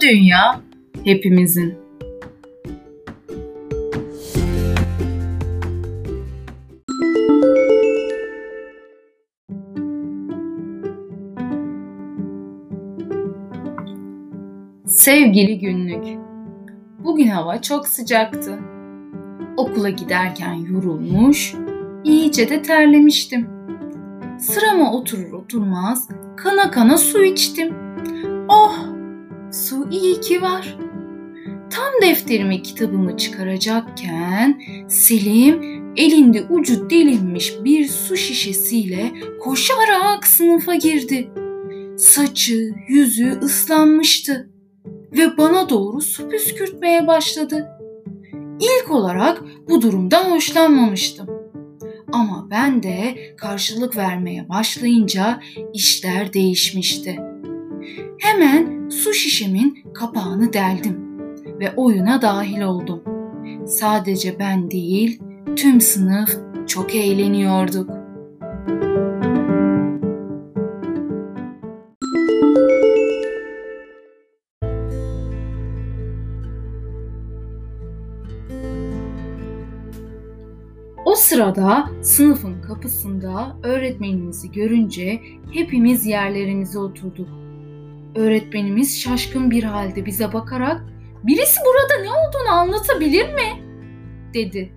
Dünya hepimizin. Sevgili günlük. Bugün hava çok sıcaktı. Okula giderken yorulmuş, iyice de terlemiştim. Sırama oturur oturmaz kana kana su içtim. Oh, su iyi ki var. Tam defterimi kitabımı çıkaracakken Selim elinde ucu delinmiş bir su şişesiyle koşarak sınıfa girdi. Saçı, yüzü ıslanmıştı ve bana doğru su püskürtmeye başladı. İlk olarak bu durumdan hoşlanmamıştım. Ama ben de karşılık vermeye başlayınca işler değişmişti. Hemen su şişemin kapağını deldim ve oyuna dahil oldum. Sadece ben değil, tüm sınıf çok eğleniyorduk. O sırada sınıfın kapısında öğretmenimizi görünce hepimiz yerlerimize oturduk. Öğretmenimiz şaşkın bir halde bize bakarak "Birisi burada ne olduğunu anlatabilir mi?" dedi.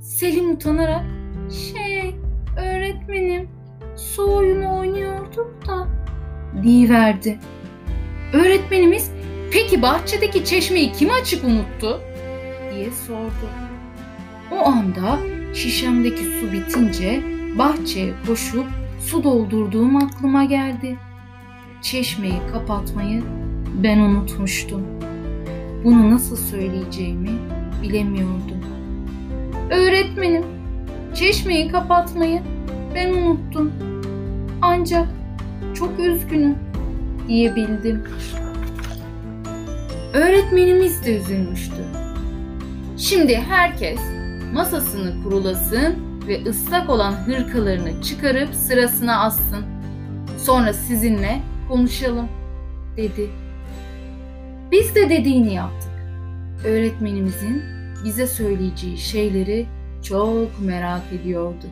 Selim utanarak "Şey, öğretmenim, su oyunu oynuyorduk da." verdi. Öğretmenimiz "Peki bahçedeki çeşmeyi kim açık unuttu?" diye sordu. O anda şişemdeki su bitince bahçeye koşup su doldurduğum aklıma geldi. Çeşmeyi kapatmayı ben unutmuştum. Bunu nasıl söyleyeceğimi bilemiyordum. Öğretmenim, çeşmeyi kapatmayı ben unuttum. Ancak çok üzgünüm diyebildim. Öğretmenimiz de üzülmüştü. Şimdi herkes masasını kurulasın ve ıslak olan hırkalarını çıkarıp sırasına assın. Sonra sizinle konuşalım, dedi. Biz de dediğini yaptık. Öğretmenimizin bize söyleyeceği şeyleri çok merak ediyorduk.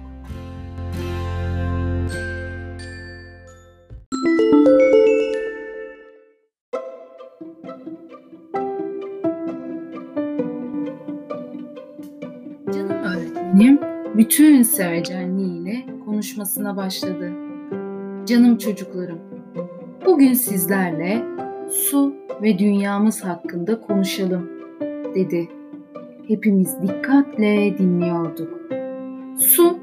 Canım öğretmenim bütün sevecenliğiyle konuşmasına başladı. Canım çocuklarım, bugün sizlerle su ve dünyamız hakkında konuşalım, dedi. Hepimiz dikkatle dinliyorduk. Su,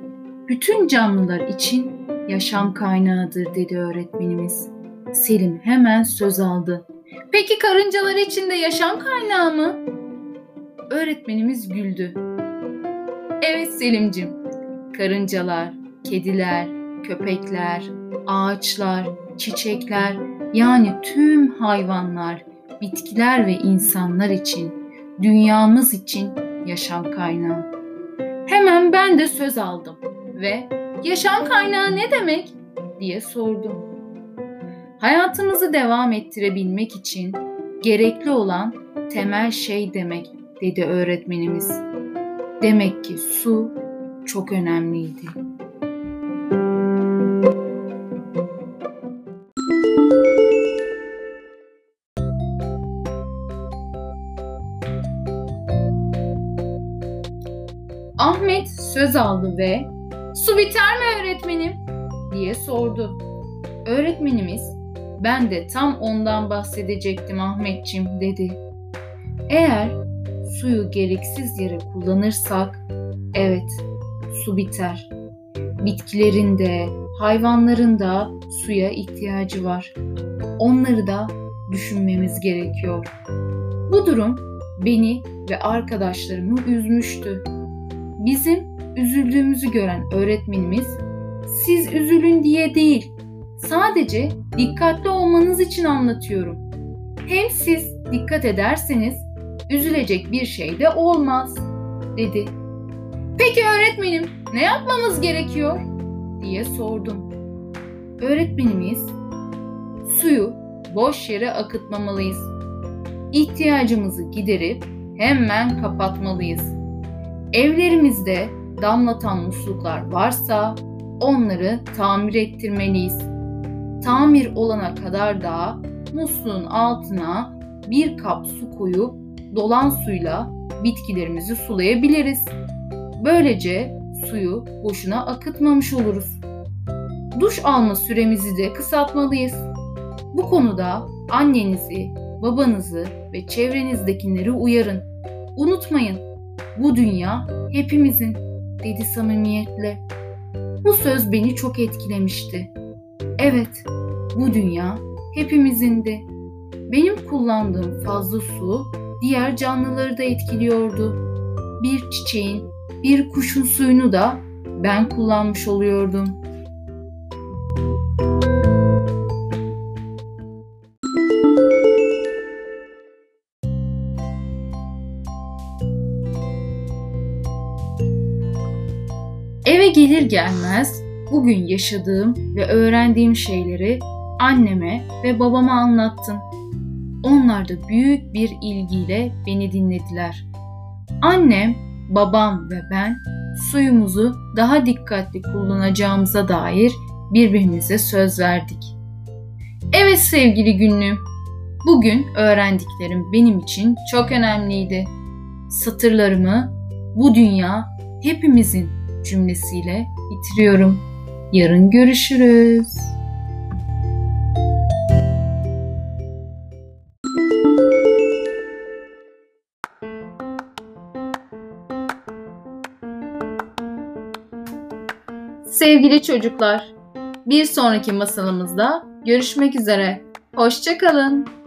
bütün canlılar için yaşam kaynağıdır, dedi öğretmenimiz. Selim hemen söz aldı. Peki karıncalar için de yaşam kaynağı mı? Öğretmenimiz güldü. Evet Selimcim, karıncalar, kediler, köpekler, ağaçlar, çiçekler yani tüm hayvanlar, bitkiler ve insanlar için, dünyamız için yaşam kaynağı. Hemen ben de söz aldım ve yaşam kaynağı ne demek diye sordum. Hayatımızı devam ettirebilmek için gerekli olan temel şey demek dedi öğretmenimiz. Demek ki su çok önemliydi. Söz aldı ve "Su biter mi öğretmenim?" diye sordu. Öğretmenimiz "Ben de tam ondan bahsedecektim Ahmetçim." dedi. Eğer suyu gereksiz yere kullanırsak evet su biter. Bitkilerin de, hayvanların da suya ihtiyacı var. Onları da düşünmemiz gerekiyor. Bu durum beni ve arkadaşlarımı üzmüştü. Bizim üzüldüğümüzü gören öğretmenimiz siz üzülün diye değil, sadece dikkatli olmanız için anlatıyorum. Hem siz dikkat ederseniz üzülecek bir şey de olmaz, dedi. Peki öğretmenim, ne yapmamız gerekiyor? diye sordum. Öğretmenimiz, suyu boş yere akıtmamalıyız. ihtiyacımızı giderip hemen kapatmalıyız. Evlerimizde damlatan musluklar varsa onları tamir ettirmeliyiz. Tamir olana kadar da musluğun altına bir kap su koyup dolan suyla bitkilerimizi sulayabiliriz. Böylece suyu boşuna akıtmamış oluruz. Duş alma süremizi de kısaltmalıyız. Bu konuda annenizi, babanızı ve çevrenizdekileri uyarın. Unutmayın, bu dünya hepimizin, dedi samimiyetle. Bu söz beni çok etkilemişti. Evet, bu dünya hepimizindi. Benim kullandığım fazla su diğer canlıları da etkiliyordu. Bir çiçeğin, bir kuşun suyunu da ben kullanmış oluyordum. Gelir gelmez bugün yaşadığım ve öğrendiğim şeyleri anneme ve babama anlattım. Onlar da büyük bir ilgiyle beni dinlediler. Annem, babam ve ben suyumuzu daha dikkatli kullanacağımıza dair birbirimize söz verdik. Evet sevgili günlüğüm, bugün öğrendiklerim benim için çok önemliydi. Satırlarımı bu dünya hepimizin cümlesiyle bitiriyorum. Yarın görüşürüz. Sevgili çocuklar, bir sonraki masalımızda görüşmek üzere. Hoşçakalın.